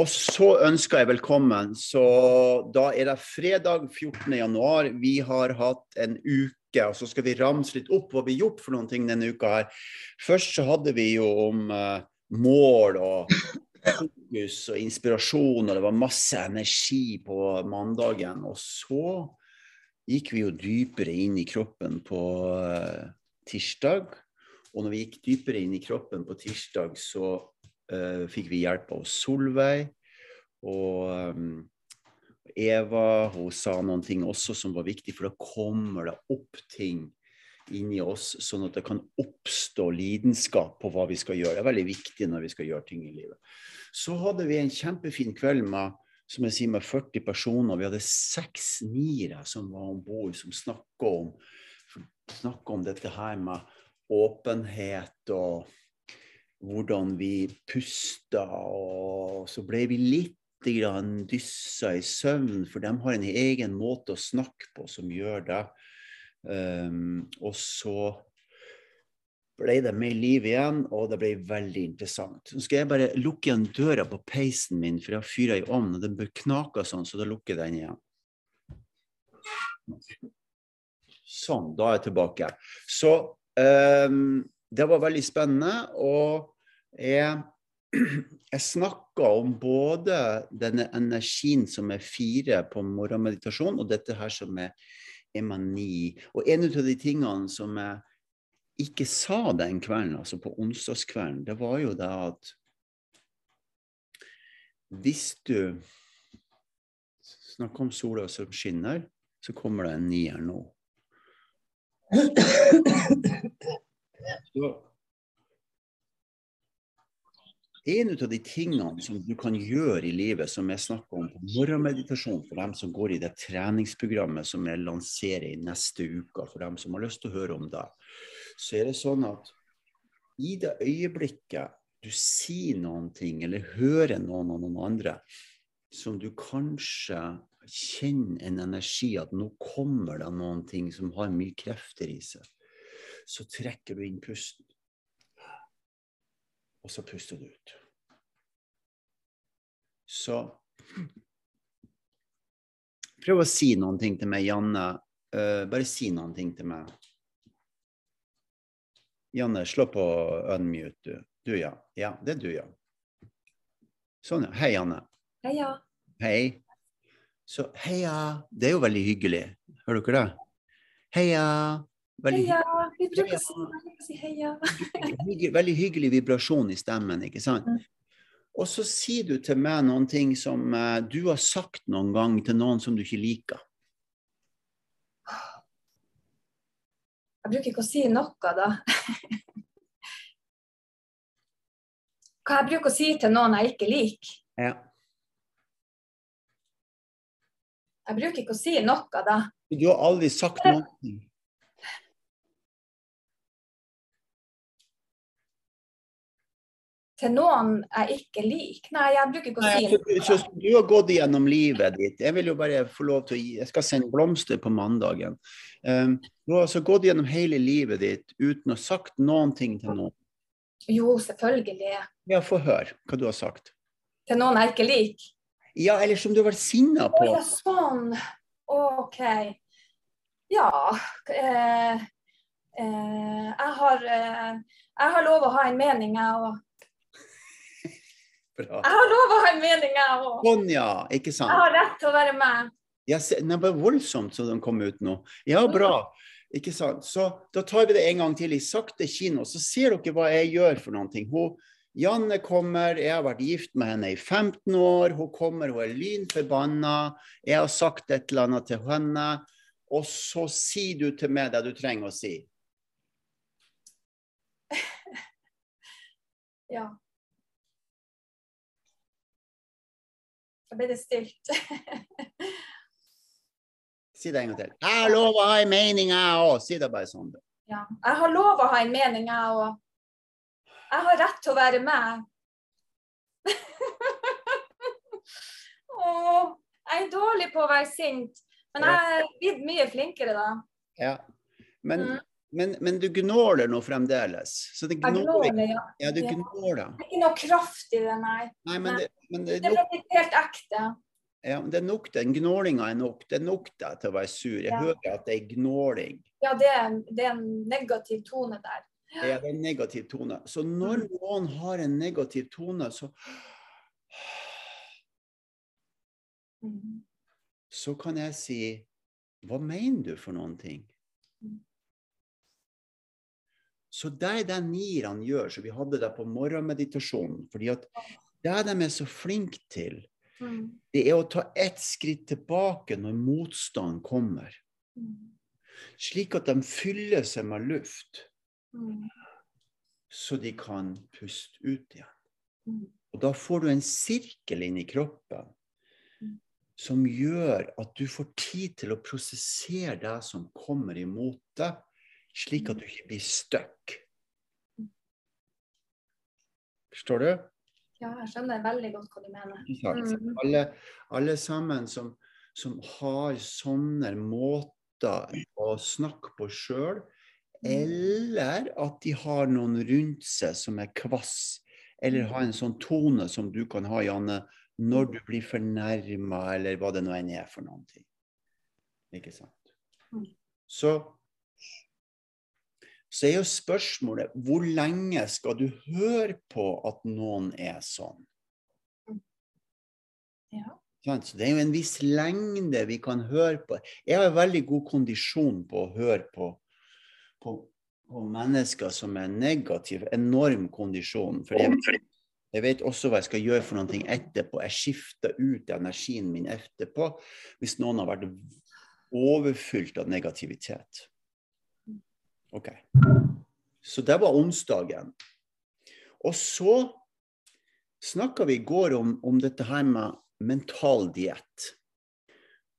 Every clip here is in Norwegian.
Og så ønsker jeg velkommen. Så da er det fredag 14. januar. Vi har hatt en uke, og så skal vi ramse litt opp hva vi har gjort for noen ting denne uka her. Først så hadde vi jo om uh, mål og fokus og inspirasjon, og det var masse energi på mandagen. Og så gikk vi jo dypere inn i kroppen på uh, tirsdag. Og når vi gikk dypere inn i kroppen på tirsdag, så fikk vi hjelp av Solveig. Og um, Eva hun sa noen ting også som var viktig, for da kommer det opp ting inni oss, sånn at det kan oppstå lidenskap på hva vi skal gjøre. Det er veldig viktig når vi skal gjøre ting i livet. Så hadde vi en kjempefin kveld med som jeg sier, med 40 personer. Vi hadde seks niere som var om bord, som snakka om, om dette her med åpenhet og hvordan vi pusta, og så ble vi litt grann dyssa i søvn, for de har en egen måte å snakke på som gjør det. Um, og så ble det mer liv igjen, og det ble veldig interessant. Nå skal jeg bare lukke igjen døra på peisen min, for jeg har fyra i ovnen, og den bør knake sånn, så da lukker jeg den igjen. Sånn, da er jeg tilbake. Så um, det var veldig spennende. Og jeg, jeg snakka om både denne energien som er fire på morgenmeditasjon, og dette her som er emani. Og en av de tingene som jeg ikke sa den kvelden, altså på onsdagskvelden, det var jo det at hvis du snakker om sola som skinner, så kommer det en nier nå. Så en av de tingene som du kan gjøre i livet, som jeg snakker om på morgenmeditasjon for dem som går i det treningsprogrammet som jeg lanserer i neste uke, for dem som har lyst til å høre om det, så er det sånn at i det øyeblikket du sier noen ting, eller hører noen av noen andre, som du kanskje kjenner en energi at nå kommer det noen ting som har mye krefter i seg, så trekker du inn pusten og så puster du ut. Så prøv å si noen ting til meg, Janne. Uh, bare si noen ting til meg. Janne, slå på unmute, du. Du, ja. Ja, det er du, ja. Sånn, ja. Hei, Janne. Hei, ja. Hei. Så heia. Det er jo veldig hyggelig. Hører dere det? Heia. Veldig heia. Vi bruker å si, si heia. veldig hyggelig vibrasjon i stemmen, ikke sant? Mm. Og så sier du til meg noen ting som uh, du har sagt noen gang til noen som du ikke liker. Jeg bruker ikke å si noe, da. Hva jeg bruker å si til noen jeg ikke liker? Ja. Jeg bruker ikke å si noe, da. Du har aldri sagt noe? Til noen jeg ikke liker. Nei, jeg bruker ikke å si noe. Så, du har gått gjennom livet ditt. Jeg vil jo bare få lov til å gi Jeg skal sende blomster på mandagen. Um, du har altså gått gjennom hele livet ditt uten å ha sagt noen ting til noen. Jo, selvfølgelig. Ja, få høre hva du har sagt. Til noen jeg ikke liker? Ja, eller som du har vært sinna på. Å ja, sånn. OK. Ja. Eh, eh, jeg har eh, jeg har lov å ha en mening, jeg òg. Bra. Jeg har lov å ha en mening, jeg òg. Sånn, ja. Ikke sant? Jeg har rett til å være med. Ja, det var voldsomt så de kom ut nå. Ja, bra. Ikke sant? Så da tar vi det en gang til i sakte kino, så ser dere hva jeg gjør for noen ting. Hun, Janne kommer, jeg har vært gift med henne i 15 år. Hun kommer, hun er lynforbanna. Jeg har sagt et eller annet til henne. Og så sier du til meg det du trenger å si. ja. Da ble det stilt. si det en gang til. Jeg har lov å ha en mening, jeg òg. Si det bare sånn. Ja. Jeg har lov å ha en mening, jeg òg. Jeg har rett til å være med. Åh, jeg er dårlig på å være sint, men jeg er blitt mye flinkere da. Ja, men mm. Men, men du gnåler nå fremdeles. Så det gnåler. ja. Ja, du gnåler. Det er ikke noe kraft i det, nei. Nei, men det, men det, Det nok, helt ekte. ja, det er nok den gnålinga er nok. Det er nok deg til å være sur. Jeg Ja. hører at det er gnåling. Ja, det er, det er en negativ tone der. Ja, Det er en negativ tone. Så når Mm. noen har en negativ tone, så Mm. så kan jeg si Hva mener du for noen ting? Så det er det nierne gjør, så vi hadde det på morgenmeditasjonen. fordi at det de er så flinke til, Mm. det er å ta ett skritt tilbake når motstand kommer. Mm. Slik at de fyller seg med luft, Mm. så de kan puste ut igjen. Og da får du en sirkel inn i kroppen som gjør at du får tid til å prosessere det som kommer imot deg, slik at du ikke blir stuck. Forstår du? Ja, jeg skjønner veldig godt hva du mener. Mm. Alle, alle sammen som, som har sånne måter å snakke på sjøl, eller at de har noen rundt seg som er kvass, eller har en sånn tone som du kan ha, Janne, når du blir fornærma, eller hva det nå enn er for noen ting. Ikke sant? Mm. Så, så er jo spørsmålet hvor lenge skal du høre på at noen er sånn? Ja. Så det er jo en viss lengde vi kan høre på. Jeg har veldig god kondisjon på å høre på, på, på mennesker som er negative. Enorm kondisjon. For jeg, jeg vet også hva jeg skal gjøre for noe etterpå. Jeg skifter ut energien min etterpå hvis noen har vært overfylt av negativitet. OK. Så det var onsdagen. Og så snakka vi i går om, om dette her med mental diett.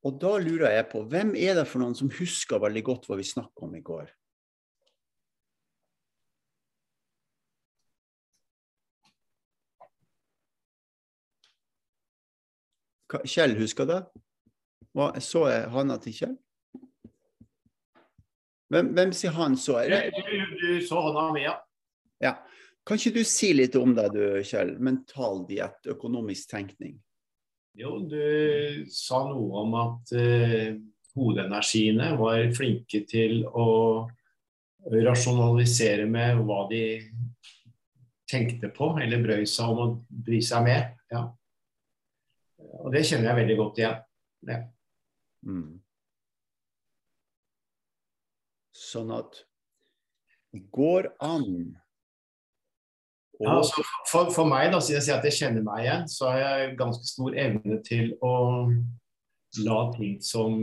Og da lurer jeg på, hvem er det for noen som husker veldig godt hva vi snakka om i går? Kjell, husker det? Hva, så jeg handa til Kjell? Hvem, hvem sier han så? Er det- Du, så hånda mi, ja. Ja. Kan ikke du si litt om det, du, Kjell? Mental diett, økonomisk tenkning. Jo, du sa noe om at uh, hodenergiene var flinke til å rasjonalisere med hva de tenkte på, eller brøy seg om å bry seg med. Ja. Og det kjenner jeg veldig godt igjen. Ja. Mm. Sånn at det går an å Ja, altså, for, for meg, da, siden jeg sier at jeg kjenner meg igjen, så har jeg ganske stor evne til å la ting som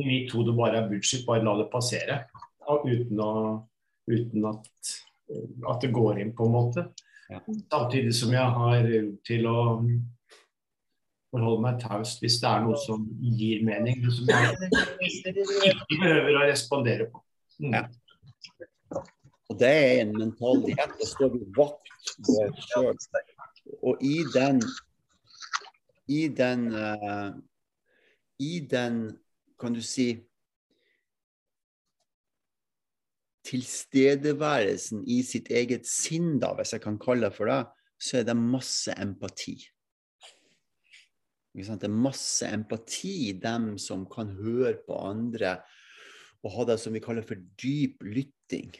i mitt hode bare er bullshit, bare la det passere. Og uten, å, uten at, at det går inn, på en måte. Ja. Samtidig som jeg har til å forholde meg taust hvis det er noe som gir mening, men som jeg ikke behøver å respondere på. Mm. Ja. Og det er en mentalitet. Da står du vakt ved deg sjøl. Og i den I den uh, I den, kan du si Tilstedeværelsen i sitt eget sinn, da, hvis jeg kan kalle det for det, så er det masse empati. Det er masse empati i dem som kan høre på andre og ha det som vi kaller for dyp lytting.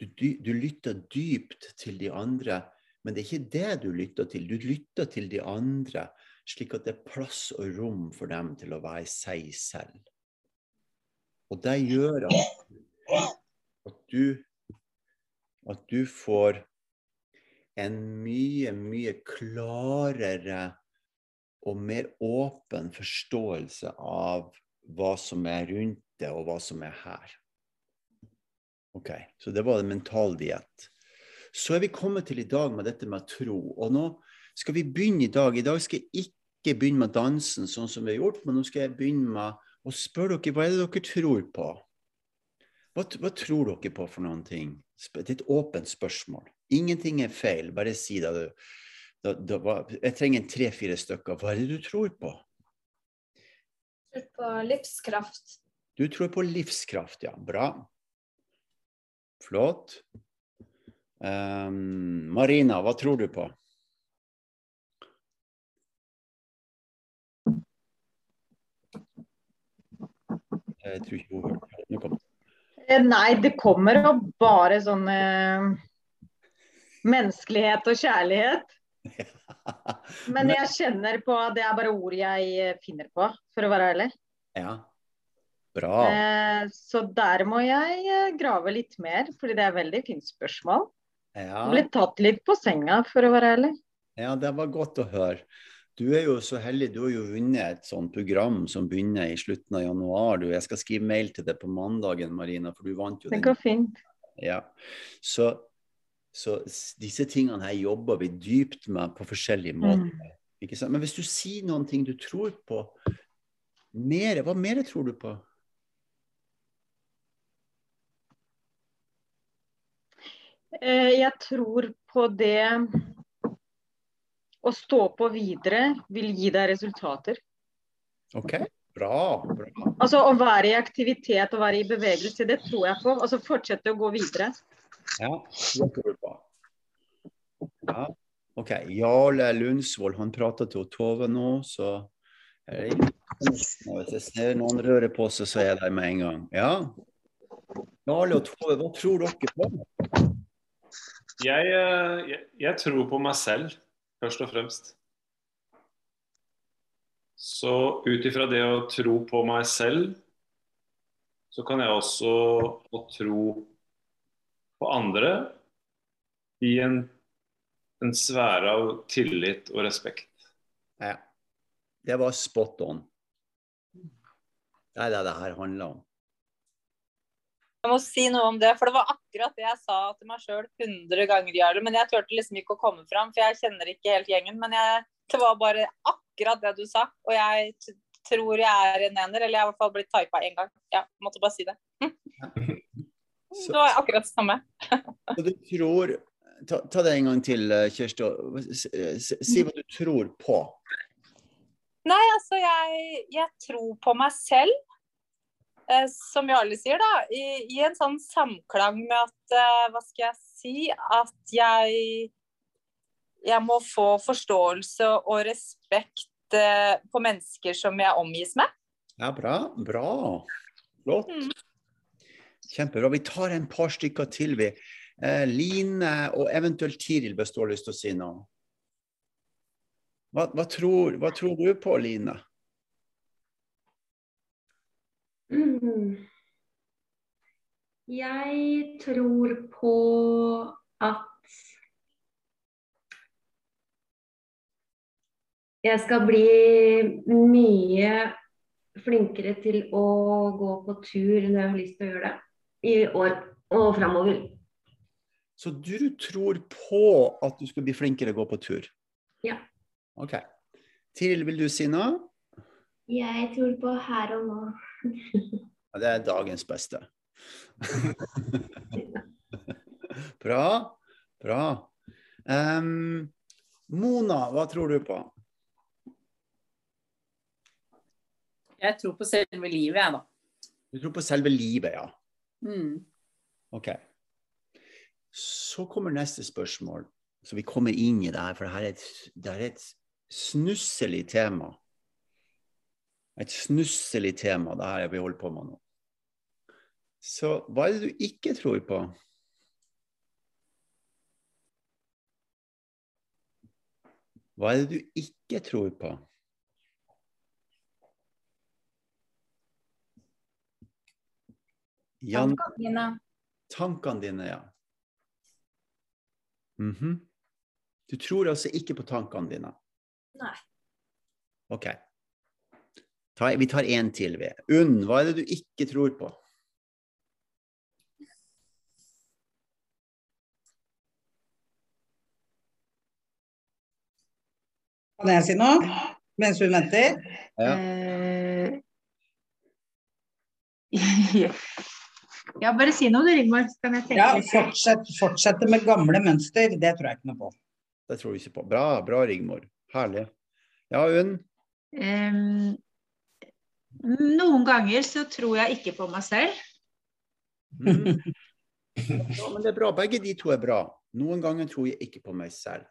Du, du lytter dypt til de andre, men det er ikke det du lytter til. Du lytter til de andre slik at det er plass og rom for dem til å være seg selv. Og det gjør at, at, du, at du får en mye, mye klarere og mer åpen forståelse av hva som er rundt det, og hva som er her. Ok, Så det var en mental diett. Så er vi kommet til i dag med dette med tro. Og nå skal vi begynne i dag. I dag skal jeg ikke begynne med dansen, sånn som vi har gjort, men nå skal jeg begynne med å spørre dere hva er det dere tror på. Hva, hva tror dere på for noen ting? Det er et åpent spørsmål. Ingenting er feil, bare si det. Du. Da, da, jeg trenger tre-fire stykker. Hva er det du tror på? Tror på livskraft. Du tror på livskraft, ja. Bra. Flott. Um, Marina, hva tror du på? Jeg tror ikke hun hørte. Nå kom. Eh, Nei, det kommer jo bare sånn eh, menneskelighet og kjærlighet. Men jeg kjenner på at det er bare ord jeg eh, finner på, for å være ærlig. Ja. Bra. Eh, så der må jeg eh, grave litt mer, fordi det er veldig fint spørsmål. Ja. Ble tatt litt på senga, for å være ærlig. ja, det var godt å høre. Du er jo så heldig, du har jo vunnet et sånt program som begynner i slutten av januar. Du, jeg skal skrive mail til deg på mandagen, Marina, for du vant jo Det den. går fint. Ja. Så, så disse tingene her jobber vi dypt med på forskjellige måter. Mm. Ikke sant? Men hvis du sier noen ting du tror på, mere, hva mer tror du på? Eh, jeg tror på det å stå på videre vil gi deg resultater. OK, bra. bra. Altså å være i aktivitet og være i bevegelse, det tror jeg på. Altså fortsette å gå videre. Ja, det tror du på. Ja. OK. Jarle Lundsvold, han prater til Tove nå, så det Hvis jeg ser noen røre på seg, så er jeg der med en gang. Ja. Jarle og Tove, hva tror dere på? Jeg, eh, jeg, jeg tror på meg selv, først og fremst. Så ut ifra det å tro på meg selv, så kan jeg også få tro på andre i en, en sfære av tillit og respekt. Ja. Det var spot on. Det er det det her handler om. Jeg må si noe om det, for det var akkurat det jeg sa til meg sjøl 100 ganger, Jarle. Men jeg turte liksom ikke å komme fram, for jeg kjenner ikke helt gjengen. Men jeg, det var bare akkurat det du sa. Og jeg t tror jeg er en ener, eller jeg har i hvert fall blitt typa én gang. Ja, måtte bare si det. Så- Det var akkurat det samme. Så du tror Ta, ta det en gang til, eh, Kjersti. Si hva du tror på. Nei, altså, jeg, jeg tror på meg selv. Eh, som Jarle sier, da. I, I en sånn samklang med at eh, Hva skal jeg si? At jeg Jeg må få forståelse og respekt eh, på mennesker som jeg omgis med. Ja, bra. Bra. Flott. Mm. Kjempebra. Vi tar en par stykker til, vi. Eh, Line og eventuelt Tiril hvis du har lyst til å si noe. Hva, hva, tror, hva tror du på, Line? Mm. Jeg tror på at jeg skal bli mye flinkere til å gå på tur når jeg har lyst til å gjøre det i år og framover. Så du tror på at du skal bli flinkere å gå på tur? Ja. OK. Tiril, vil du si noe? Jeg tror på her og nå. Ja, det er dagens beste. bra. Bra. Um, Mona, hva tror du på? Jeg tror på selve livet, jeg, da. Du tror på selve livet, ja. Mm. OK. Så kommer neste spørsmål. Så vi kommer inn i det her, for det her er et, det er et snusselig tema. Et snusselig tema, det her vi holder på med nå. Så hva er det du ikke tror på? Hva er det du ikke tror på? Jan, Tankene dine. tankene dine, ja. Mhm. Du tror altså ikke på tankene dine? Nei. OK. Ta, vi tar én til, vi. Unn, hva er det du ikke tror på? Kan jeg si noe mens hun venter? Ja. Eh, ja, bare si noe du, Rigmor, kan jeg tenke Ja, fortsett, fortsette med gamle mønster. Det tror jeg ikke noe på. Det tror du ikke på. Bra, bra Rigmor. Herlig. Ja, Unn? Um, Noen ganger så tror jeg ikke på meg selv. Mm. Ja, men det er bra. Begge de to er bra. Noen ganger tror jeg ikke på meg selv.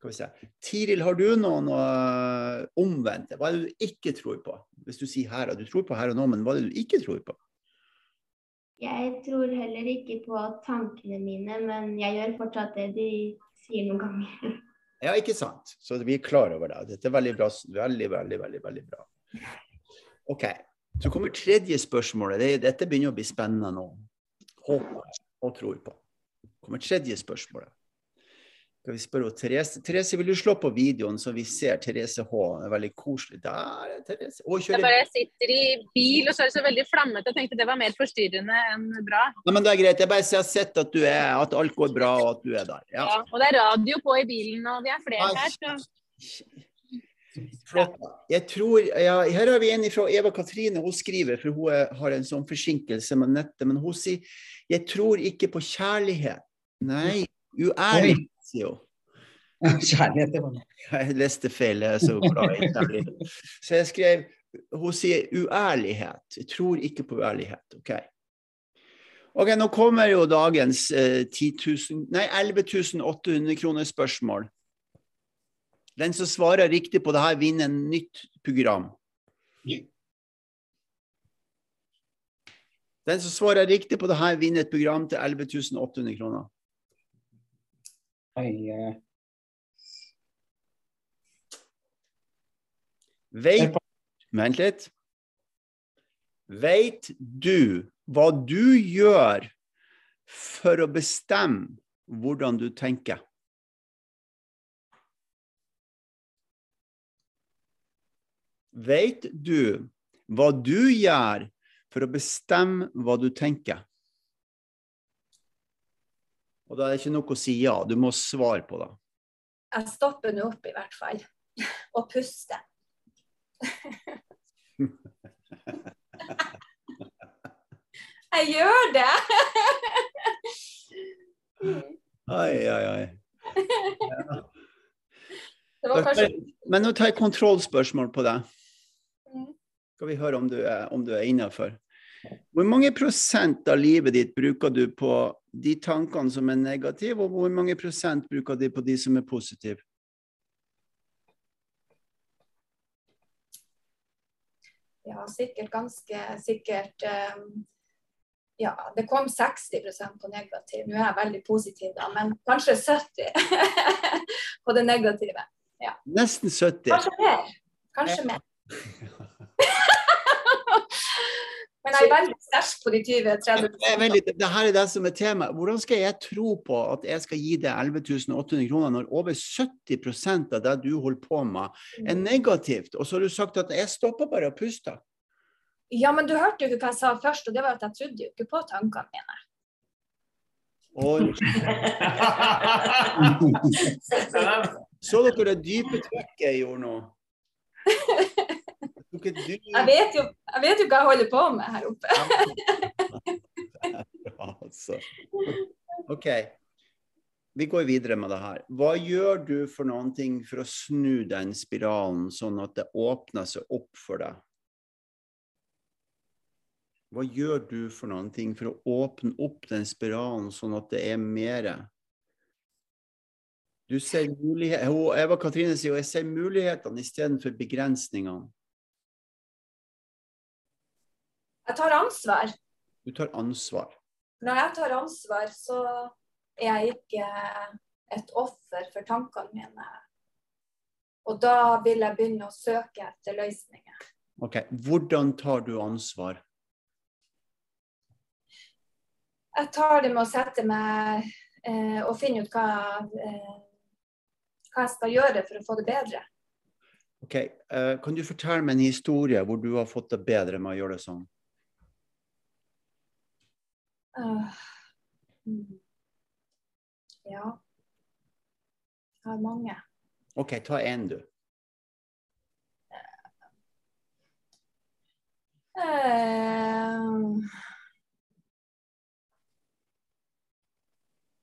Skal vi se. Tiril, har du noen uh, omvendte? Hva er det du ikke tror på? Hvis du sier her, og du tror på her og nå, men hva er det du ikke tror på? Jeg tror heller ikke på tankene mine, men jeg gjør fortsatt det de sier noen ganger. Ja, ikke sant. Så vi er klar over det. Dette er veldig bra. Veldig, veldig, veldig, veldig bra. OK. Så kommer tredje spørsmålet. Dette begynner å bli spennende nå. Håper og tror på. kommer tredje spørsmålet. Skal vi spørre Therese. Therese, vil du slå på videoen så vi ser Therese H? Det er veldig koselig. Der er Therese. Å, Jeg kjører. bare sitter i bil, og så er det så veldig flammete. Jeg tenkte det var mer forstyrrende enn bra. Nei, men det er greit. Jeg bare har sett at, du er, at alt går bra, og at du er der. Ja. Ja, og det er radio på i bilen, og vi er flere her. Så. Flott. Jeg tror, ja, her har vi en fra Eva Katrine. Hun skriver, for hun har en sånn forsinkelse med nettet. Men hun sier jeg tror ikke på kjærlighet. Nei, uærlig, hun. Kjærlighet det var. Jeg leste feil. Jeg er så glad i kjærlighet. Så jeg skrev Hun sier uærlighet. Jeg tror ikke på uærlighet. OK. Ok, Nå kommer jo dagens eh, 000, nei, 11 800 kroner spørsmål. Den som svarer riktig på det her, vinner en nytt program. Den som svarer riktig på det her, vinner et program til 11 800 kroner. Eh, Veit Vent litt. Veit du hva du gjør for å bestemme hvordan du tenker? Veit du hva du gjør for å bestemme hva du tenker? Og da er det ikke nok å si ja, du må svare på det. Jeg stopper nå opp i hvert fall. Og puster. Jeg gjør det! Oi. Det kanskje Men nå tar jeg kontrollspørsmål på deg. Mm. Skal vi høre om du er, om du er innafor. Hvor mange prosent av livet ditt bruker du på de tankene som er negative, og hvor mange prosent bruker du på de som er positive? Ja, sikkert ganske sikkert um, Ja, det kom 60% på negativ. Nå er jeg veldig positiv, da, men kanskje 70 på det negative. Ja. Nesten 70. Kanskje mer. Kanskje mer. Men jeg er veldig sterk på de 20-30 Det, er det her er det som er temaet. Hvordan skal jeg tro på at jeg skal gi deg 11 800 kroner når over 70 av det du holder på med, er negativt? Og så har du sagt at jeg stopper bare å puste. Ja, men du hørte jo ikke hva jeg sa først, og det var at jeg trodde jo ikke på tankene mine. Og så dere det dype trekket jeg gjorde nå? Tok Jeg vet jo, jeg vet jo hva jeg holder på med her oppe. altså. OK. Vi går videre med det her. Hva gjør du for noen ting for å snu den spiralen, sånn at det åpner seg opp for deg? Hva gjør du for noen ting for å åpne opp den spiralen, sånn at det er mere? Du ser mulighet, Eva Katrine sier jo jeg ser mulighetene istedenfor begrensningene. Jeg tar ansvar. Du tar ansvar. Når jeg tar ansvar, så er jeg ikke et offer for tankene mine. Og da vil jeg begynne å søke etter løsninger. Ok, Hvordan tar du ansvar? Jeg tar det med å sette meg eh, og finne ut hva, eh, hva jeg skal gjøre for å få det bedre. Ok, eh, Kan du fortelle meg en historie hvor du har fått det bedre med å gjøre det sånn? Ah, mm. Ja. Jeg har mange. OK, ta én, du. Eh,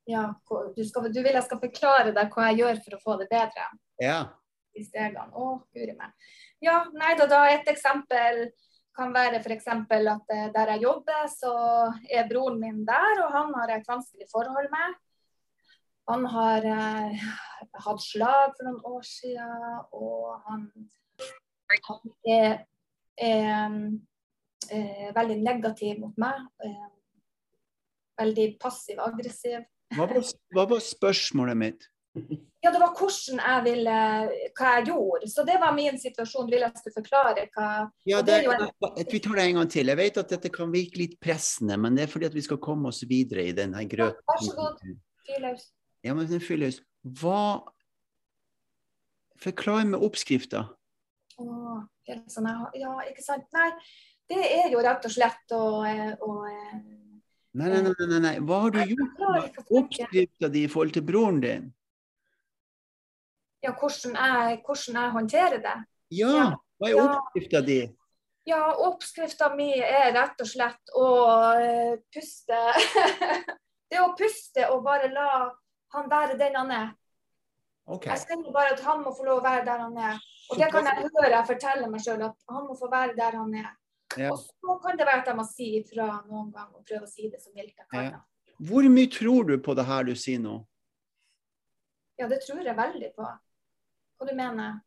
ja, du, skal, du vil jeg skal forklare deg hva jeg gjør for å få det bedre? Ja. i stegene. Å, guri meg. Ja, nei da, da et eksempel kan være f.eks. at eh, der jeg jobber, så er broren min der, og han har et vanskelig forhold med. Han har eh, hatt slag for noen år siden, og han, han er, er er, veldig negativ mot meg. Eh, veldig passiv-aggressiv. Hva hva var spørsmålet mitt? Ja, det var hvordan jeg ville Hva jeg gjorde. Så det var min situasjon. Vil jeg skulle forklare hva Ja, det, det, en- Vi tar det en gang til. Jeg vet at dette kan virke litt pressende, men det er fordi at vi skal komme oss videre i denne grøten. Vær så god. Fyr løs. Ja, men fylles. Hva Forklar med oppskrifta. Sånn, ja, ikke sant. Nei, det er jo rett og slett å, eh, Nei, nei, nei, nei, nei. Hva har du gjort med oppskrifta di i forhold til broren din? Ja, hvordan, jeg, hvordan jeg håndterer det. Ja, hva er oppskrifta di? Ja, oppskrifta mi er rett og slett å eh, puste Det å puste og bare la han være den han er. Okay. Jeg sier bare at han må få lov å være der han er. Og det kan jeg høre jeg forteller meg sjøl, at han må få være der han er. Ja. Og så kan det være at jeg må si ifra noen gang og prøve å si det så mildt jeg kan. Ja. Hvor mye tror du på det her du sier nå? Ja, det tror jeg veldig på. Hva du mener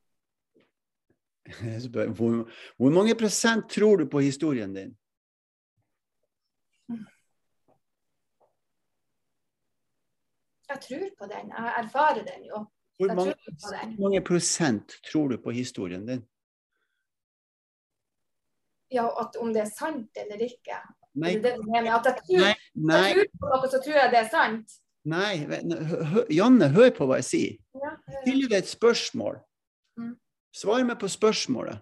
Hvor, hvor mange prosent tror du på historien din? Jeg tror på den. Jeg erfarer den jo. Hvor mange, den. hvor mange prosent tror du på historien din? Ja, at om det er sant eller ikke. Nei, det det du? At jeg tror, nei, nei, jeg tror på noe, så tror jeg det er sant. Nei. hø- Janne, hør på hva jeg sier. Ja, Stiller deg et spørsmål. Mm. Svar meg på spørsmålet.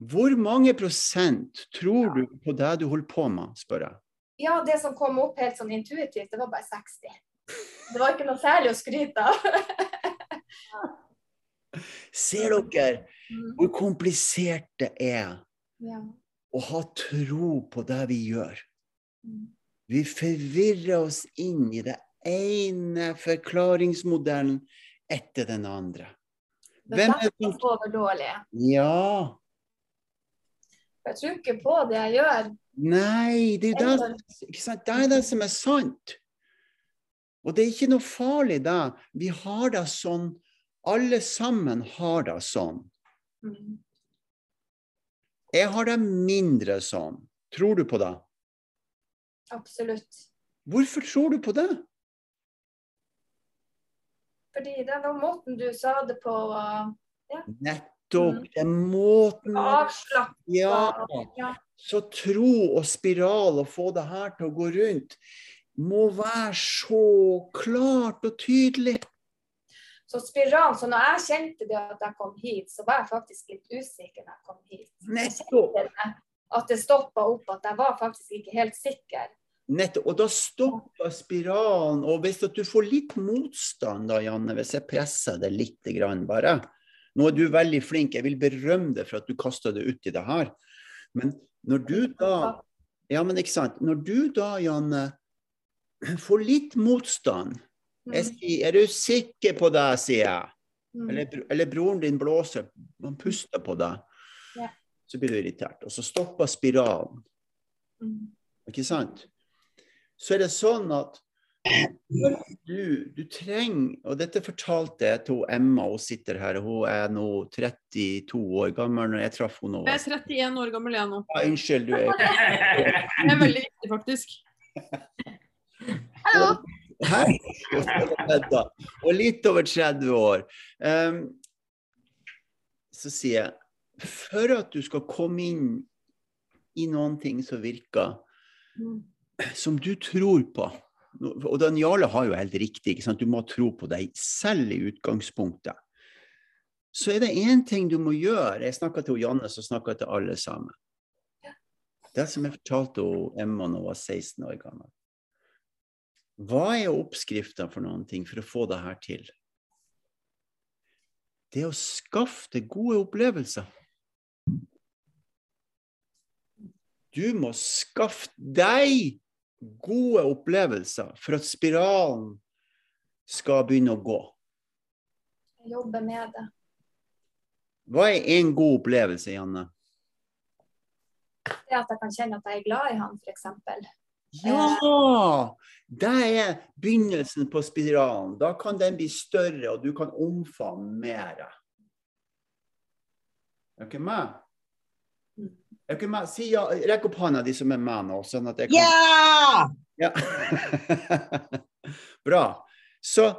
Hvor mange prosent tror du på det du holder på med, spør jeg. ja, det som kom opp helt sånn intuitivt, det var bare 60. Det var ikke noe særlig å skryte av. Ser dere Mm. hvor komplisert det er Ja. å ha tro på det vi gjør? Vi forvirrer oss inn i det ene forklaringsmodellen etter den andre. Hvem er det som derfor dårlig. Ja. Jeg tror ikke på det jeg gjør. Nei, det er det, det, er det som er sant. Og det er ikke noe farlig, da. Vi har det sånn. Alle sammen har det sånn. Mm. Jeg har det mindre sånn. Tror du på det? Absolutt. Hvorfor tror du på det? Fordi det var måten du sa det på. Ja. Nettopp. Mm. Den måten Avslappa. Ja. Ja. Så tro og spiral og få det her til å gå rundt må være så klart og tydelig. Så spiral, så når jeg kjente det at jeg kom hit, så var jeg faktisk litt usikker når jeg kom hit. Nettopp. At det stoppa opp, at jeg var faktisk ikke helt sikker. Nettopp. Og da stopper spiralen. Og hvis du får litt motstand da, Janne, hvis jeg presser det litt grann bare Nå er du veldig flink, jeg vil berømme deg for at du kasta det uti det her. Men når du da Ja, men ikke sant. Når du da, Janne, får litt motstand jeg sier, Er du sikker på det, sier jeg. Mm. Eller, eller broren din blåser, han puster på deg. Så blir du irritert. Og så stopper spiralen. Mm. Ikke sant? Så er det sånn at du, du trenger Og dette fortalte jeg til Emma, hun sitter her. Hun er nå 32 år gammel. når jeg traff henne. Jeg er 31 år gammel jeg nå. Ja, unnskyld, du er Det er veldig viktig, faktisk. Hallo! Hei! Og litt over 30 år. Um, så sier jeg For at du skal komme inn i noen ting som virker som du tror på Og Dan Jarle har jo helt riktig, du må tro på deg selv i utgangspunktet. Så er det én ting du må gjøre. Jeg snakka til Janne, så snakka jeg til alle sammen. Det som jeg fortalte Emma da hun var 16 år gammel. Hva er oppskrifta for noen ting for å få det her til? Det er å skaffe deg gode opplevelser. Du må skaffe deg gode opplevelser for at spiralen skal begynne å gå. Jeg jobber med det. Hva er en god opplevelse, Janne? Det at jeg kan kjenne at jeg er glad i han, f.eks. Ja! Det er begynnelsen på spiralen. Da kan den bli større, og du kan omfavne mer. Er dere med? Si ja. Rekk opp hånda, de som er med nå. sånn kan... Ja! Ja. Bra. Så,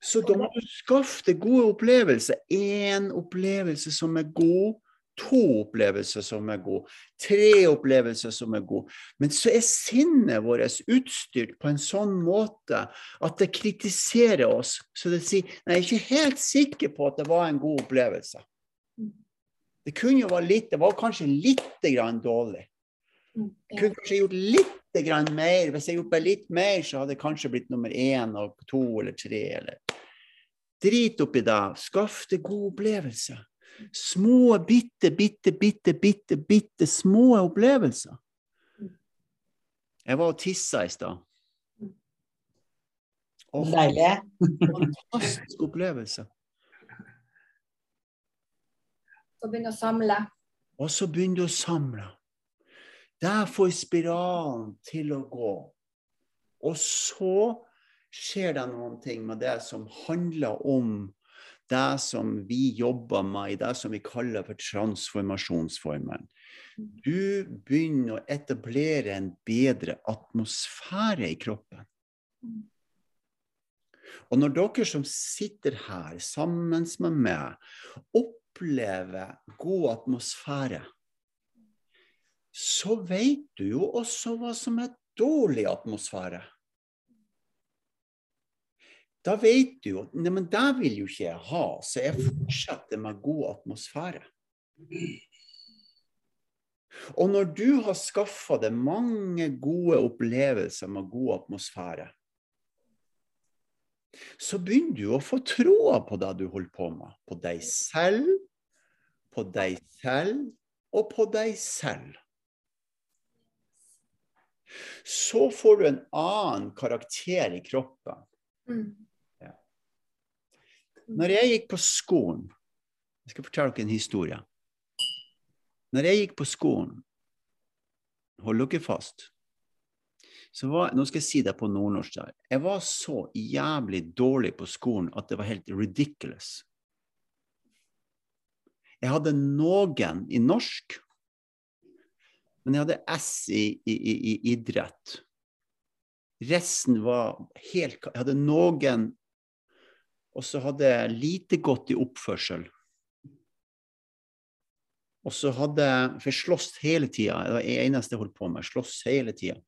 så da må du skaffe deg gode opplevelser. Én opplevelse som er god, to opplevelser som er gode, tre opplevelser som er gode. Men så er sinnet vårt utstyrt på en sånn måte at det kritiserer oss. Så det sier Nei, jeg er ikke helt sikker på at det var en god opplevelse. Det kunne jo være litt, det var kanskje litt grann dårlig. Jeg kunne kanskje gjort litt grann mer. Hvis jeg gjorde bare litt mer, så hadde jeg kanskje blitt nummer én og to eller tre. Eller. Drit oppi det. Skaff deg gode opplevelser. Små, bitte, bitte, bitte, bitte, bitte små opplevelser. Jeg var og tissa i stad. Åh, Deilig. Fantastisk opplevelse. Og så begynner du å samle. Der får spiralen til å gå. Og så skjer det noen ting med det som handler om det som vi jobber med i det som vi kaller for transformasjonsformen. Du begynner å etablere en bedre atmosfære i kroppen. Og når dere som sitter her sammen med meg, opplever god atmosfære, så vet du jo også hva som er dårlig atmosfære. Da vet du jo Nei, men det vil jo ikke jeg ha, så jeg fortsetter med god atmosfære. Og når du har skaffa deg mange gode opplevelser med god atmosfære, så begynner du å få troa på det du holder på med. På deg selv, på deg selv og på deg selv. Så får du en annen karakter i kroppen. Ja. Når jeg gikk på skolen Jeg skal fortelle dere en historie. Når jeg gikk på skolen, hold dere fast så var, Nå skal jeg si det på nordnorsk. Jeg var så jævlig dårlig på skolen at det var helt ridiculous. Jeg hadde noen i norsk, men jeg hadde S i, i, i, i idrett. Resten var helt Jeg hadde noen Og så hadde jeg lite godt i oppførsel. Og så hadde For jeg sloss hele tida. Det var det eneste jeg holdt på med. Sloss hele tida.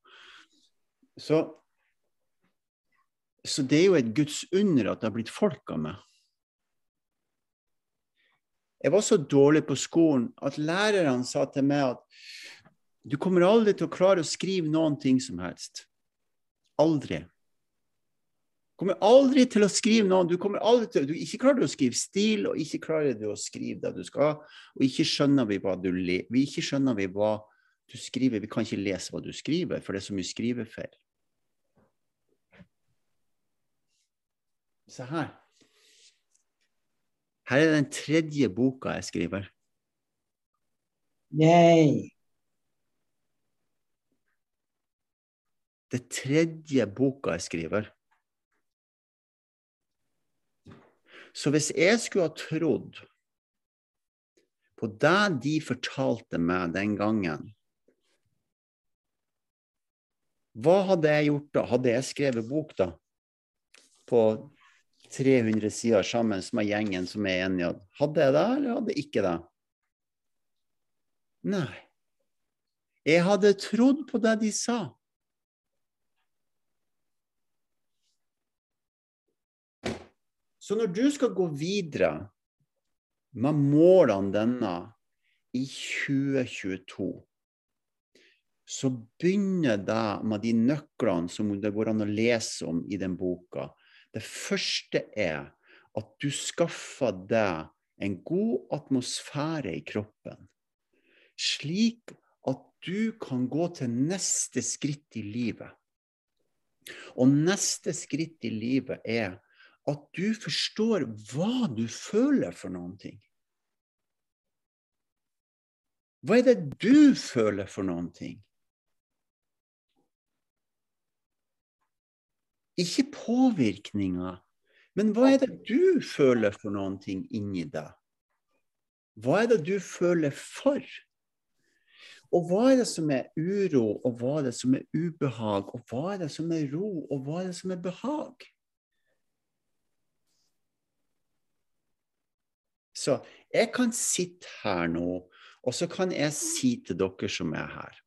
Så, så det er jo et Guds under at det har blitt folk av meg. Jeg var så dårlig på skolen at lærerne sa til meg at du kommer aldri til å klare å skrive noen ting som helst. Aldri. Du kommer aldri til å skrive noen Du kommer aldri til, du ikke klarer å skrive stil, og ikke klarer du å skrive det du skal, og ikke skjønner vi hva du, vi ikke skjønner vi hva du skriver. Vi kan ikke lese hva du skriver, for det er så mye skrivefeil. Se her. Her er den tredje boka jeg skriver. Yay. Det tredje boka jeg skriver. Så hvis jeg skulle ha trodd på det de fortalte meg den gangen, hva hadde jeg gjort da? Hadde jeg skrevet bok da? På 300 sider sammen med gjengen som er enige? Hadde jeg det, eller hadde jeg ikke det? Nei. Jeg hadde trodd på det de sa. Så når du skal gå videre med målene denne i 2022, så begynner det med de nøklene som det går an å lese om i den boka. Det første er at du skaffer deg en god atmosfære i kroppen, slik at du kan gå til neste skritt i livet. Og neste skritt i livet er at du forstår hva du føler for noen ting. Hva er det du føler for noen ting? Ikke påvirkninga, men hva er det du føler for noen ting inni deg? Hva er det du føler for? Og hva er det som er uro, og hva er det som er ubehag? Og hva er det som er ro, og hva er det som er behag? Så jeg kan sitte her nå, og så kan jeg si til dere som er her,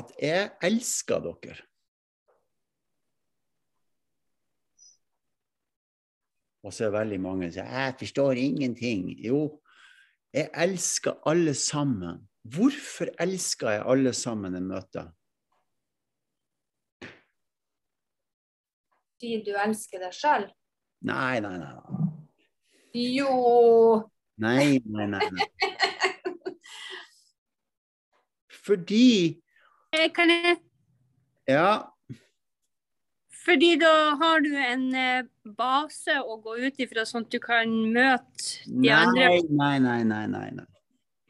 at jeg elsker dere. Og så er det veldig mange som sier 'jeg forstår ingenting'. Jo, jeg elsker alle sammen. Hvorfor elsker jeg alle sammen jeg møter? Fordi du elsker deg sjøl? Nei, nei, nei. nei. Jo. Nei, nei, nei. nei. Fordi Eh, Kan jeg Ja, Fordi da har du en eh, base å gå ut ifra, sånn at du kan møte de andre. nei, nei, nei, nei, nei.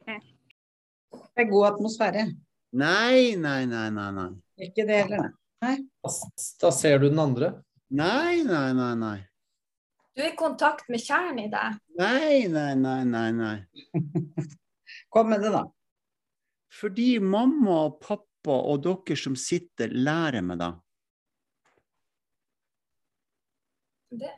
nei. Det er god atmosfære. Nei, nei, nei, nei. nei. Ikke det heller. Nei. Da ser du den andre. Nei, nei, nei, nei. Du er i kontakt med kjernen i deg. Nei, nei, nei, nei, nei. Kom med det, da. Fordi mamma og pappa og dere som sitter, lærer meg det. Det.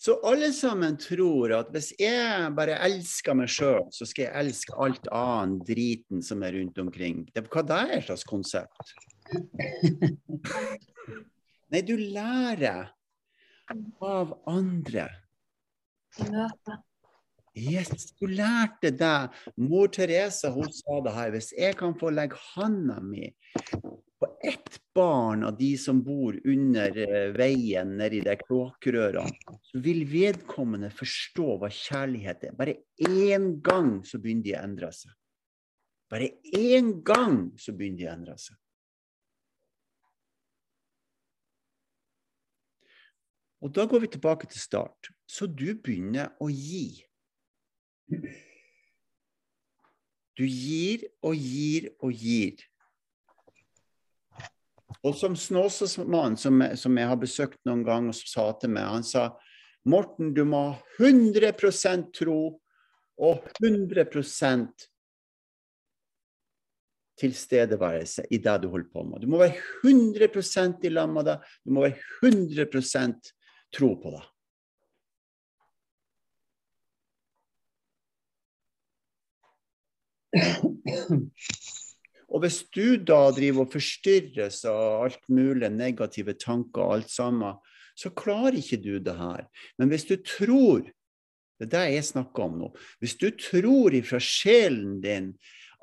Så alle sammen tror at hvis jeg bare elsker meg sjøl, så skal jeg elske alt annet driten som er rundt omkring. Det, hva det er slags konsept? Nei, du lærer av andre. Yes, du lærte det. Mor Teresa hun sa det her. Hvis jeg kan få legge handa mi på ett barn av de som bor under eh, veien nedi de kloakkrørene, så vil vedkommende forstå hva kjærlighet er. Bare én gang så begynner de å endre seg. Bare én gang så begynner de å endre seg. Og da går vi tilbake til start. Så du begynner å gi. Du gir og gir og gir. Og som Snåsamannen, som, som jeg har besøkt noen ganger, som sa til meg, han sa Morten, du må ha 100 tro og 100% tilstedeværelse i det du holder på med. Du må være 100 i lag med det. Du må være 100% tro på det. Og hvis du da driver og forstyrres av alt mulig negative tanker og alt sammen, så klarer ikke du det her. Men hvis du tror, det er det jeg snakker om nå, hvis du tror ifra sjelen din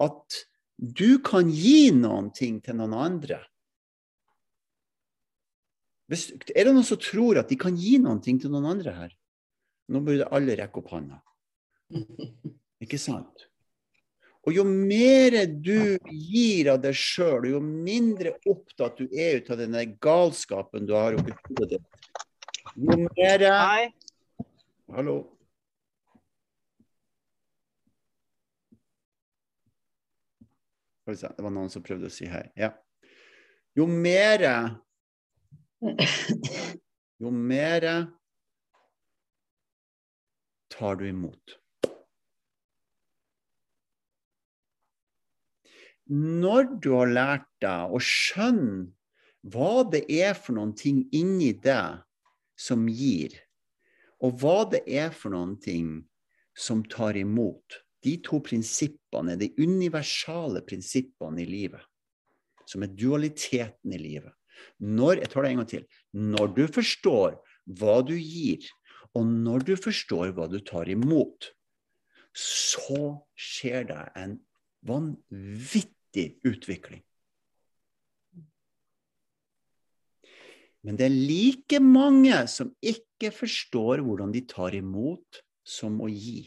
at du kan gi noen ting til noen andre hvis, Er det noen som tror at de kan gi noen ting til noen andre her? Nå burde alle rekke opp hånda. Ikke sant? Og jo mer du gir av deg sjøl, jo mindre opptatt du er ut av denne galskapen du har oppi hodet ditt, jo mer Hei. Hallo. Det var noen som prøvde å si hei. Ja. Jo mer Jo mer tar du imot. Når du har lært deg å skjønne hva det er for noen ting inni deg som gir, og hva det er for noen ting som tar imot, de to prinsippene er de universale prinsippene i livet, som er dualiteten i livet. Når, jeg tar det en gang til. Når du forstår hva du gir, og når du forstår hva du tar imot, så skjer det en vanvittig utvikling. Men det er like mange som ikke forstår hvordan de tar imot som å gi.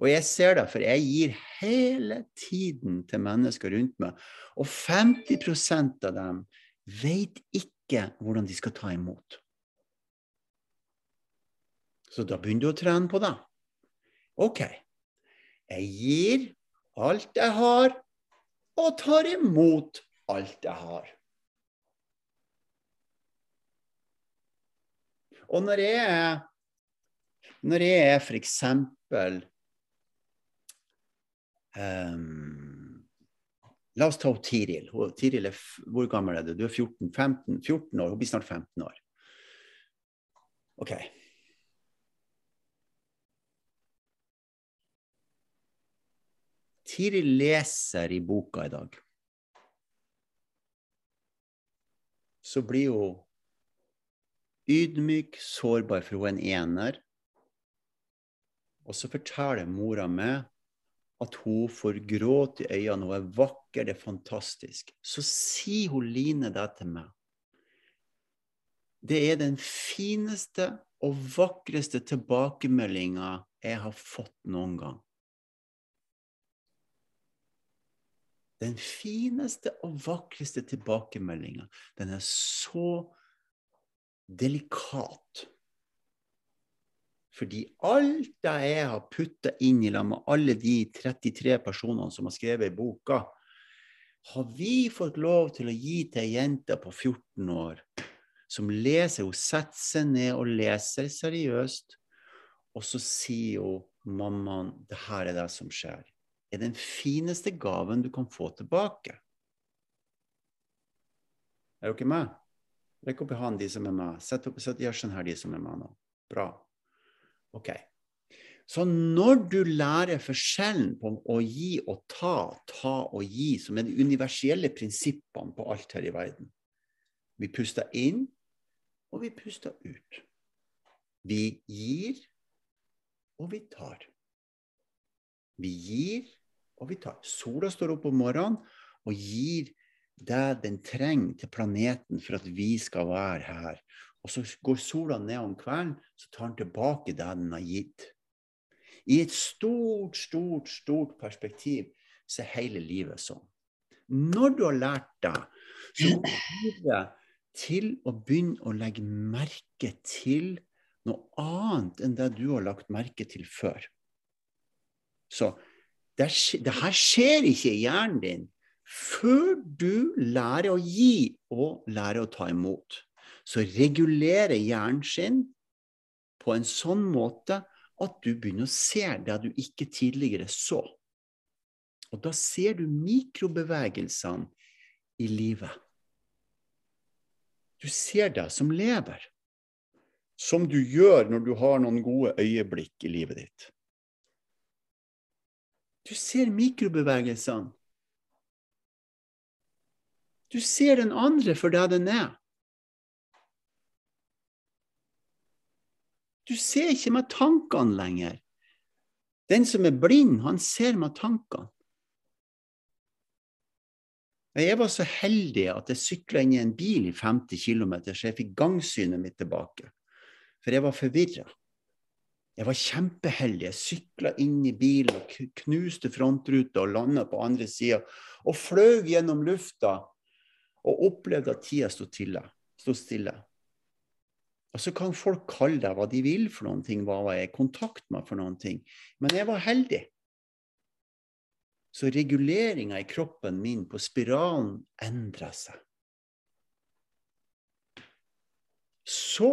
Og jeg ser det, for jeg gir hele tiden til mennesker rundt meg. Og 50% av dem vet ikke hvordan de skal ta imot. Så da begynner du å trene på det. OK. Jeg gir alt jeg har, og tar imot alt jeg har. Og når jeg er Når jeg er eksempel um, La oss ta Tiril. Tiril er, hvor gammel er du? Du er 14, 15, 14 år. Hun blir snart 15 år. OK. Tiril leser i boka i dag. Så blir hun ydmyk, sårbar, for hun er en ener. Og så forteller mora meg at hun får gråt i øynene, hun er vakker, det er fantastisk. Så sier hun Line det til meg. Det er den fineste og vakreste tilbakemeldinga jeg har fått noen gang. Den fineste og vakreste tilbakemeldinga. Den er så delikat. Fordi alt jeg har putta inn i lag med alle de 33 personene som har skrevet i boka, har vi fått lov til å gi til ei jente på 14 år som leser. Hun setter seg ned og leser seriøst, og så sier hun mammaen, det her er det som skjer. Er den fineste gaven du kan få tilbake. Er dere med? Rekk opp i hånden, de som er med. Sett opp sett gjørsen her, de som er med nå. Bra. OK. Så når du lærer forskjellen på å gi og ta, ta og gi, som er de universelle prinsippene på alt her i verden Vi puster inn, og vi puster ut. Vi gir, og vi tar. Vi gir, og vi tar. Sola står opp om morgenen og gir det den trenger til planeten for at vi skal være her. Og så går sola ned om kvelden, så tar den tilbake det den har gitt. I et stort, stort, stort perspektiv så er hele livet sånn. Når du har lært det, så må du til å begynne å legge merke til noe annet enn det du har lagt merke til før. Så det, er, det her skjer ikke i hjernen din før du lærer å gi og lærer å ta imot. Så regulerer hjernen sin på en sånn måte at du begynner å se det du ikke tidligere så. Og da ser du mikrobevegelsene i livet. Du ser det som lever. Som du gjør når du har noen gode øyeblikk i livet ditt. Du ser mikrobevegelsene. Du ser den andre for det den er. Du ser ikke med tankene lenger. Den som er blind, han ser med tankene. Jeg var så heldig at jeg sykla inn i en bil i 50 km, så jeg fikk gangsynet mitt tilbake. For jeg var forvirra. Jeg var kjempeheldig. Jeg sykla inn i bilen og knuste frontruta og landa på andre sida. Og fløy gjennom lufta og opplevde at tida sto stille. Stod stille. Og så kan folk kalle deg hva de vil for noen ting, hva jeg er i kontakt med for noen ting. Men jeg var heldig. Så reguleringa i kroppen min på spiralen endra seg. Så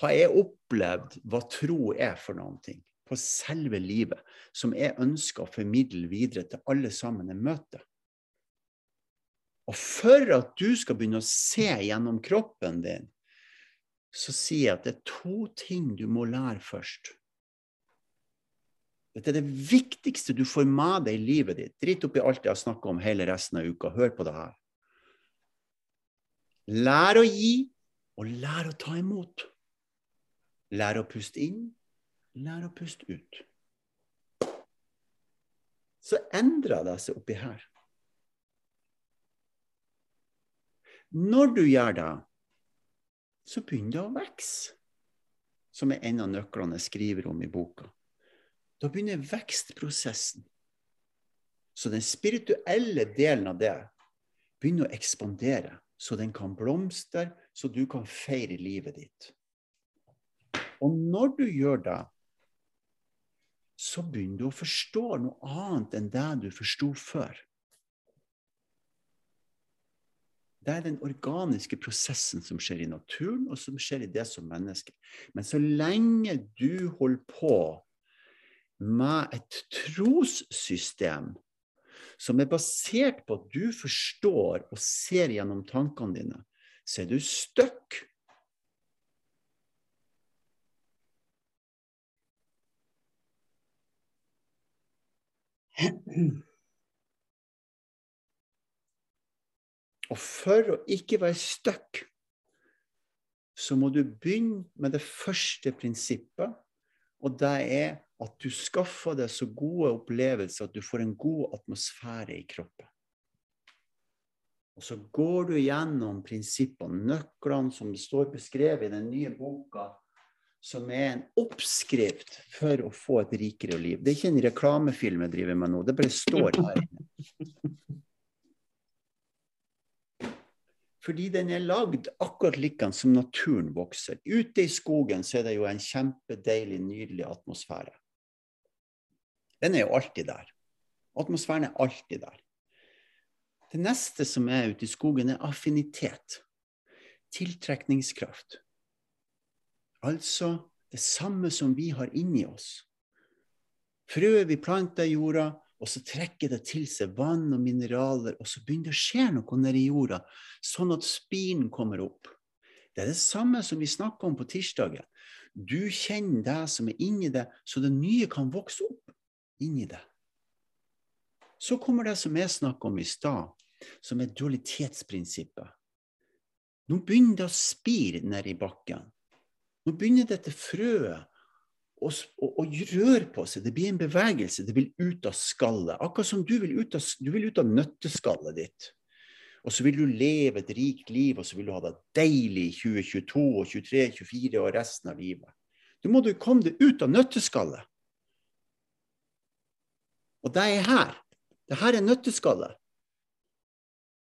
har jeg opplevd hva tro er for noen ting på selve livet, som jeg ønsker å formidle videre til alle sammen jeg møter. Og for at du skal begynne å se gjennom kroppen din, så sier jeg at det er to ting du må lære først. Dette er det viktigste du får med deg i livet ditt. Drit oppi alt jeg har snakka om hele resten av uka. Hør på det her. Lær å gi, og lær å ta imot. Lær å puste inn, lær å puste ut. Så endrer det seg oppi her. Når du gjør det, så begynner det å vokse. Som er en av nøklene jeg skriver om i boka. Da begynner vekstprosessen. Så den spirituelle delen av det begynner å ekspandere, så den kan blomstre, så du kan feire livet ditt. Og når du gjør det, så begynner du å forstå noe annet enn det du forsto før. Det er den organiske prosessen som skjer i naturen, og som skjer i det som menneske. Men så lenge du holder på med et trossystem som er basert på at du forstår og ser gjennom tankene dine, så er du stuck. Og for å ikke være stuck, så må du begynne med det første prinsippet, og det er at du skaffer deg så gode opplevelser at du får en god atmosfære i kroppen. Og så går du gjennom prinsippene, nøklene som står beskrevet i den nye boka, som er en oppskrift for å få et rikere liv. Det er ikke en reklamefilm jeg driver med nå, det bare står her. Fordi den er lagd akkurat likedan som naturen vokser. Ute i skogen så er det jo en kjempedeilig, nydelig atmosfære. Den er jo alltid der. Atmosfæren er alltid der. Det neste som er ute i skogen, er affinitet. Tiltrekningskraft. Altså det samme som vi har inni oss. Frøet vi planter i jorda, og så trekker det til seg vann og mineraler, og så begynner det å skje noe nedi jorda, sånn at spiren kommer opp. Det er det samme som vi snakka om på tirsdagen. Du kjenner det som er inni deg, så det nye kan vokse opp inni deg. Så kommer det som jeg snakka om i stad, som er dualitetsprinsippet. Nå begynner det å spire nedi bakken. Nå begynner dette frøet å, å, å røre på seg. Det blir en bevegelse. Det vil ut av skallet. Akkurat som du vil ut av, vil ut av nøtteskallet ditt. Og så vil du leve et rikt liv, og så vil du ha det deilig i 2022 og 23, 24 og resten av livet. Du må du komme deg ut av nøtteskallet. Og det er her. Det her er nøtteskallet.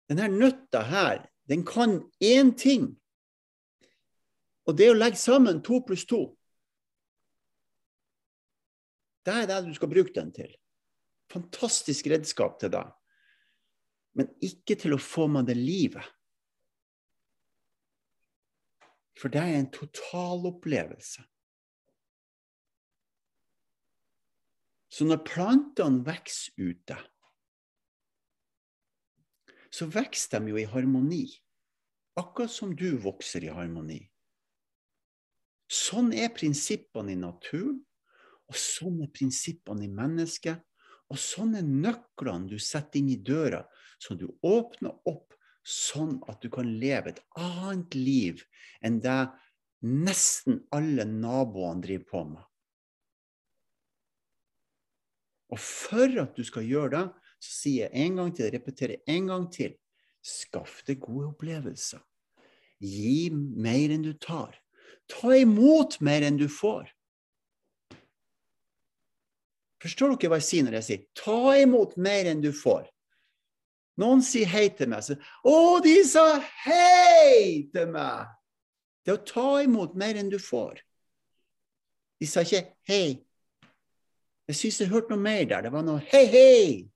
Denne nøtta her, den kan én ting. Og det å legge sammen to pluss to. Det er det du skal bruke den til. Fantastisk redskap til deg. Men ikke til å få med det livet. For det er en totalopplevelse. Så når plantene vokser ute, så vokser de jo i harmoni. Akkurat som du vokser i harmoni. Sånn er prinsippene i naturen, og sånn er prinsippene i mennesket. Og sånn er nøklene du setter inn i døra, som du åpner opp sånn at du kan leve et annet liv enn det nesten alle naboene driver på med. Og for at du skal gjøre det, så sier jeg en gang til, repeterer en gang til, skaff deg gode opplevelser. Gi mer enn du tar. Ta imot mer enn du får. Forstår dere hva jeg sier når jeg sier 'ta imot mer enn du får'? Noen sier hei til meg. Så, 'Å, de sa hei til meg'. Det er å ta imot mer enn du får. De sa ikke 'hei'. Jeg syns jeg hørte noe mer der. Det var noe 'hei, hei'.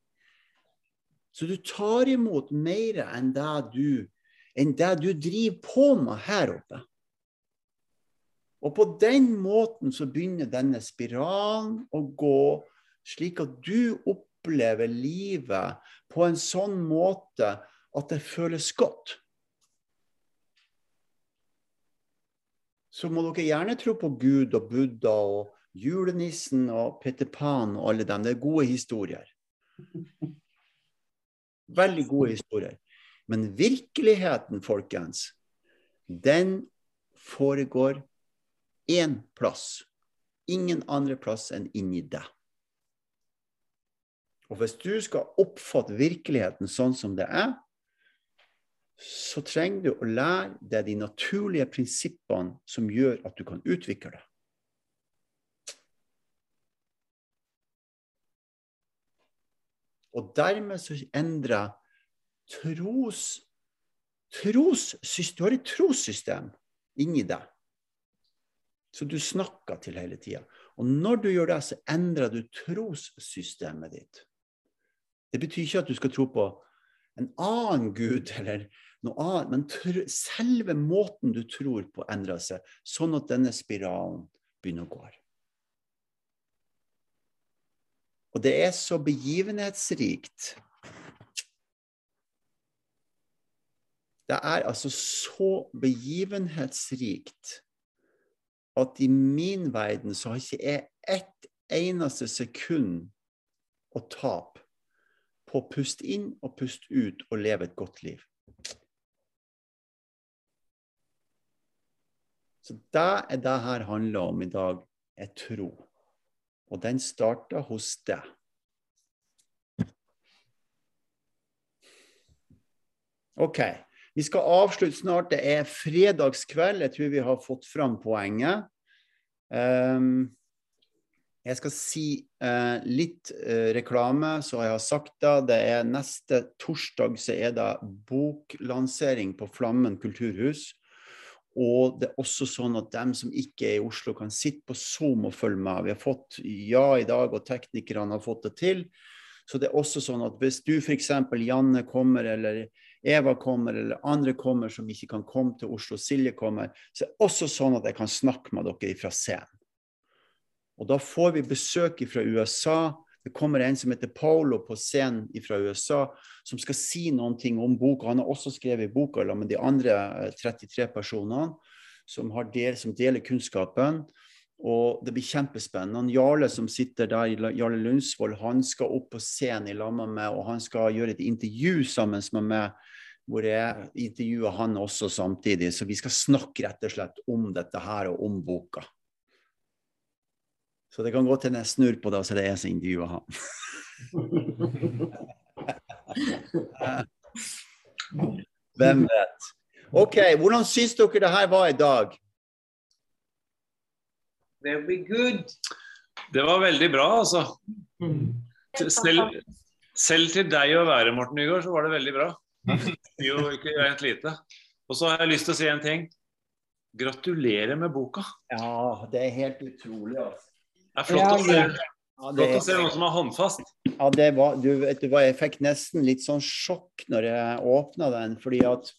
Så du tar imot mer enn det du, enn det du driver på med her oppe. Og på den måten så begynner denne spiralen å gå slik at du opplever livet på en sånn måte at det føles godt. Så må dere gjerne tro på Gud og Buddha og julenissen og Peter Pan og alle dem. Det er gode historier. Veldig gode historier. Men virkeligheten, folkens, den foregår én plass. Ingen andre plass enn inni deg. Og hvis du skal oppfatte virkeligheten sånn som det er, så trenger du å lære deg de naturlige prinsippene som gjør at du kan utvikle det. Og dermed så endrer tros, tros Du har et trossystem inni deg. Så du snakker til hele tida. Og når du gjør det, så endrer du trossystemet ditt. Det betyr ikke at du skal tro på en annen gud eller noe annet, men selve måten du tror på, endrer seg, sånn at denne spiralen begynner å gå. Og det er så begivenhetsrikt. Det er altså så begivenhetsrikt at i min verden så har ikke jeg ett eneste sekund å tape på å puste inn og puste ut og leve et godt liv. Så det er det her handler om i dag, er tro. Og den starter hos deg. OK. Vi skal avslutte snart. Det er fredagskveld. Jeg tror vi har fått fram poenget. Um, jeg skal si uh, litt uh, reklame, så jeg har sagt det. Det er neste torsdag så er det boklansering på Flammen kulturhus. Og det er også sånn at dem som ikke er i Oslo, kan sitte på Zoom og følge med. Vi har fått ja i dag, og teknikerne har fått det til. Så det er også sånn at hvis du f.eks. Janne kommer, eller Eva kommer, eller andre kommer som ikke kan komme til Oslo, Silje kommer, så er det også sånn at jeg kan snakke med dere fra scenen. Og da får vi besøk fra USA. Det kommer en som heter Polo på scenen fra USA, som skal si noen ting om boka. Han har også skrevet boka med de andre 33 personene som, del, som deler kunnskapen. Og det blir kjempespennende. Han Jarle som sitter der, Jarle Lundsvold, han skal opp på scenen i lag med meg, og han skal gjøre et intervju sammen med meg. Hvor jeg intervjuer han også samtidig. Så vi skal snakke rett og slett om dette her og om boka. Så det kan godt hende jeg snur på det, og så er det jeg som intervjuer han. Hvem vet. OK, hvordan syns dere det her var i dag? Very good. Det var veldig bra, altså. Selv, selv til deg å være, Morten Nygaard, så var det veldig bra. Jo, ikke rent lite. Og så har jeg lyst til å si en ting. Gratulerer med boka. Ja, det er helt utrolig. altså. Det er flott, å, se, flott å se noe som er håndfast. Ja, det var, du vet du hva, Jeg fikk nesten litt sånn sjokk når jeg åpna den. fordi at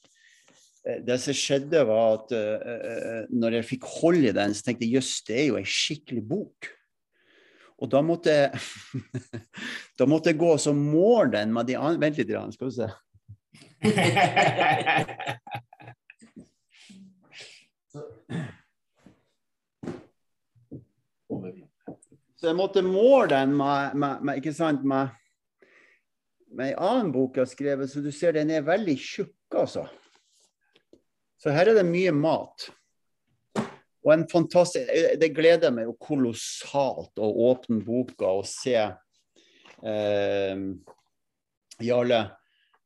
det som skjedde, var at uh, når jeg fikk hold i den, så tenkte jeg jøss, det er jo ei skikkelig bok. Og da måtte jeg da måtte jeg gå og så måle den med de andre Vent litt, skal vi se. Så jeg måtte måle den med, med, med ikke sant, med, med en annen bok jeg har skrevet, så du ser den er veldig tjukk, altså. Så her er det mye mat. Og en fantastisk Det gleder meg jo kolossalt å åpne boka og se eh, Jarle,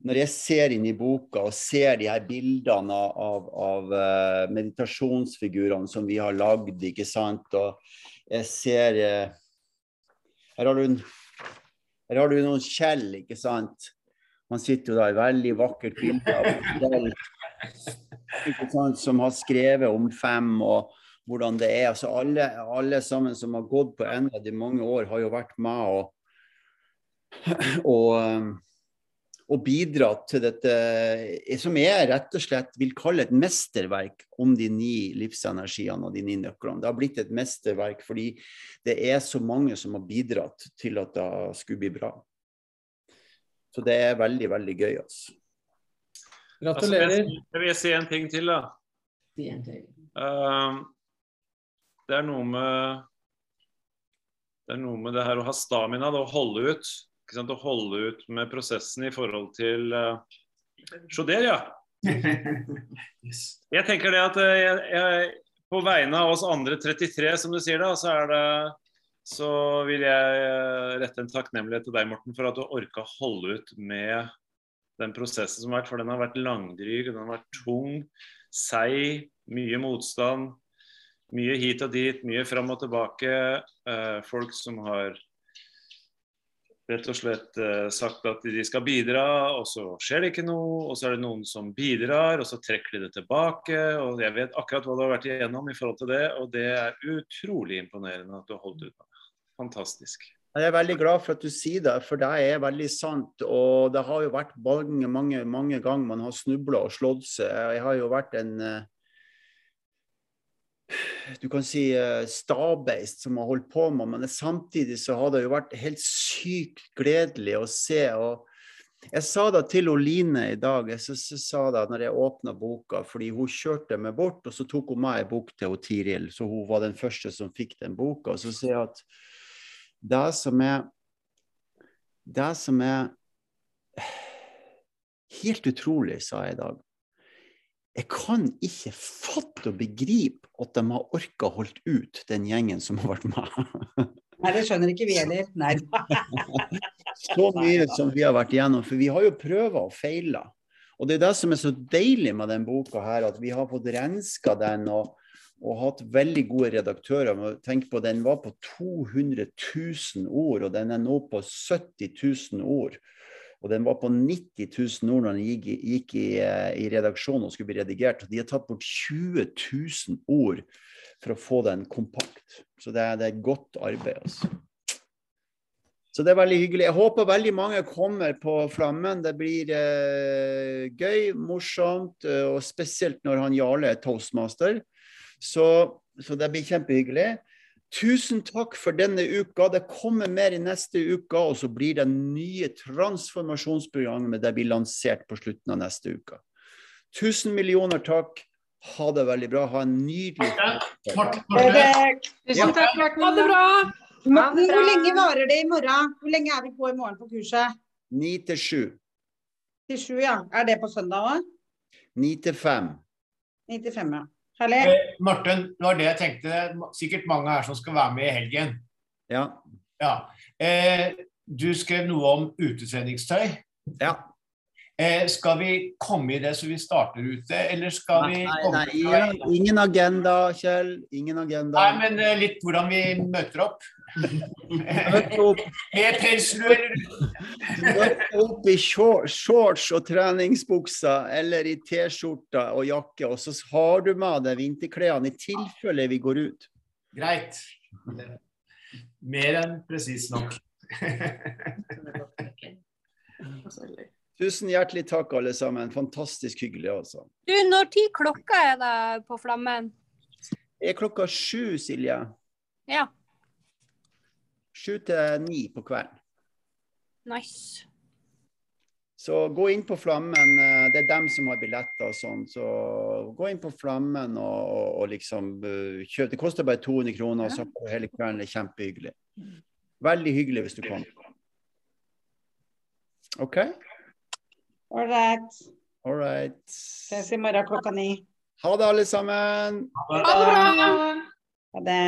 når jeg ser inn i boka og ser de her bildene av, av uh, meditasjonsfigurene som vi har lagd, ikke sant, og jeg ser uh, her har du, her har du noen skjell, ikke sant. Man sitter jo i veldig vakkert bilde av sant, som har skrevet om fem og hvordan det er. Altså alle, alle sammen som har gått på NRD i mange år, har jo vært med og, og og bidratt til dette som jeg rett og slett vil kalle et mesterverk om de ni livsenergiene og de ni nøklene. Det har blitt et mesterverk fordi det er så mange som har bidratt til at det skulle bli bra. Så det er veldig, veldig gøy. Altså. Gratulerer. Altså, jeg vil si en ting til, da. Uh, det er noe med det er noe med det her å ha stamina, det å holde ut sant, å holde ut med prosessen i forhold til uh, Sjoder, ja. Jeg tenker det at eh, jeg, jeg, på vegne av oss andre 33, som du sier da, så er det så vil jeg eh, rette en takknemlighet til deg, Morten, for at du orka holde ut med den prosessen som har vært. For den har vært langdryg, den har vært tung, seig, mye motstand. Mye hit og dit, mye fram og tilbake. Eh, folk som har rett og slett eh, sagt at de skal bidra, og så skjer det ikke noe. Og så er det noen som bidrar, og så trekker de det tilbake. Og jeg vet akkurat hva du har vært igjennom i forhold til det, og det er utrolig imponerende at du har holdt ut. Fantastisk. Jeg er veldig glad for at du sier det, for det er veldig sant. Og det har jo vært mange, mange, mange ganger man har snubla og slått seg. Jeg har jo vært en eh, du kan si eh, stabeist som har holdt på med, men samtidig så har det jo vært helt sykt gledelig å se. og jeg sa det til Oline i dag, jeg så, så sa det når jeg åpna boka, fordi hun kjørte meg bort, og så tok hun meg en bok til hun Tiril, så hun var den første som fikk den boka. og Så sier jeg at det som er Det som er helt utrolig, sa jeg i dag. Jeg kan ikke fatte og begripe at de har orka holdt ut, den gjengen som har vært med. Nei, det skjønner ikke vi heller. Nei. så mye som vi har vært igjennom. For vi har jo prøva og feila. Og det er det som er så deilig med den boka her, at vi har fått renska den og, og hatt veldig gode redaktører. Tenk på Den var på 200 000 ord, og den er nå på 70 000 ord. Og den var på 90 000 ord når den gikk, gikk i, eh, i redaksjonen og skulle bli redigert. Og de har tatt bort 20 000 ord for å få den kompakt. Så det er, det er godt arbeid. altså. Så det er veldig hyggelig. Jeg håper veldig mange kommer på Flammen. Det blir eh, gøy, morsomt, eh, og spesielt når han Jarle er toastmaster. Så, så det blir kjempehyggelig. Tusen takk for denne uka. Det kommer mer i neste uke, og så blir det nye transformasjonsprogrammet det blir lansert på slutten av neste uke. Tusen millioner takk. Ha det veldig bra. Ha en nydelig Tusen takk, Morten. Ha det bra. Hvor lenge varer det i morgen? Hvor lenge er vi på i morgen på kurset? Ni til sju. Til sju, ja. Er det på søndag òg? Ni til fem. Ni til fem, ja. Herlig. Eh, Martin, det var det jeg tenkte. Sikkert mange her som skal være med i helgen. Ja. ja. Eh, du skrev noe om utetreningstøy. Ja. Eh, skal vi komme i det så vi starter ute, eller skal vi Nei, nei, ingen, ingen agenda, Kjell. Ingen agenda. Nei, men eh, litt hvordan vi møter opp. Opp. Med pelslue eller Møte opp i shor- shorts og treningsbukser eller i T-skjorta og jakke, og så har du med deg vinterklærne i tilfelle vi går ut. Greit. Mer enn presis nok. Tusen hjertelig takk, alle sammen. Fantastisk hyggelig, altså. Du, når tid klokka er det på Flammen? Det er klokka sju, Silje. Ja, Sju til ni på kvelden. Nice. Så gå inn på Flammen. eh, Det er dem som har billetter og sånn. Så gå inn på Flammen og, og, og liksom eh, kjøp. Det koster bare 200 kroner, og så får du hele kvelden. Det er kjempehyggelig. Veldig hyggelig hvis du kommer. OK? All right. All right. Ses i morgen klokka ni. Ha det, alle sammen. Ha det bra. Ha det.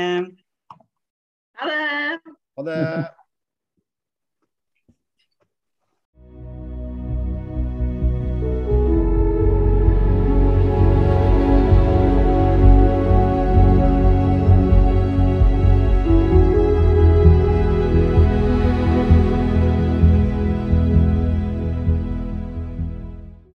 Ha det. Ha det.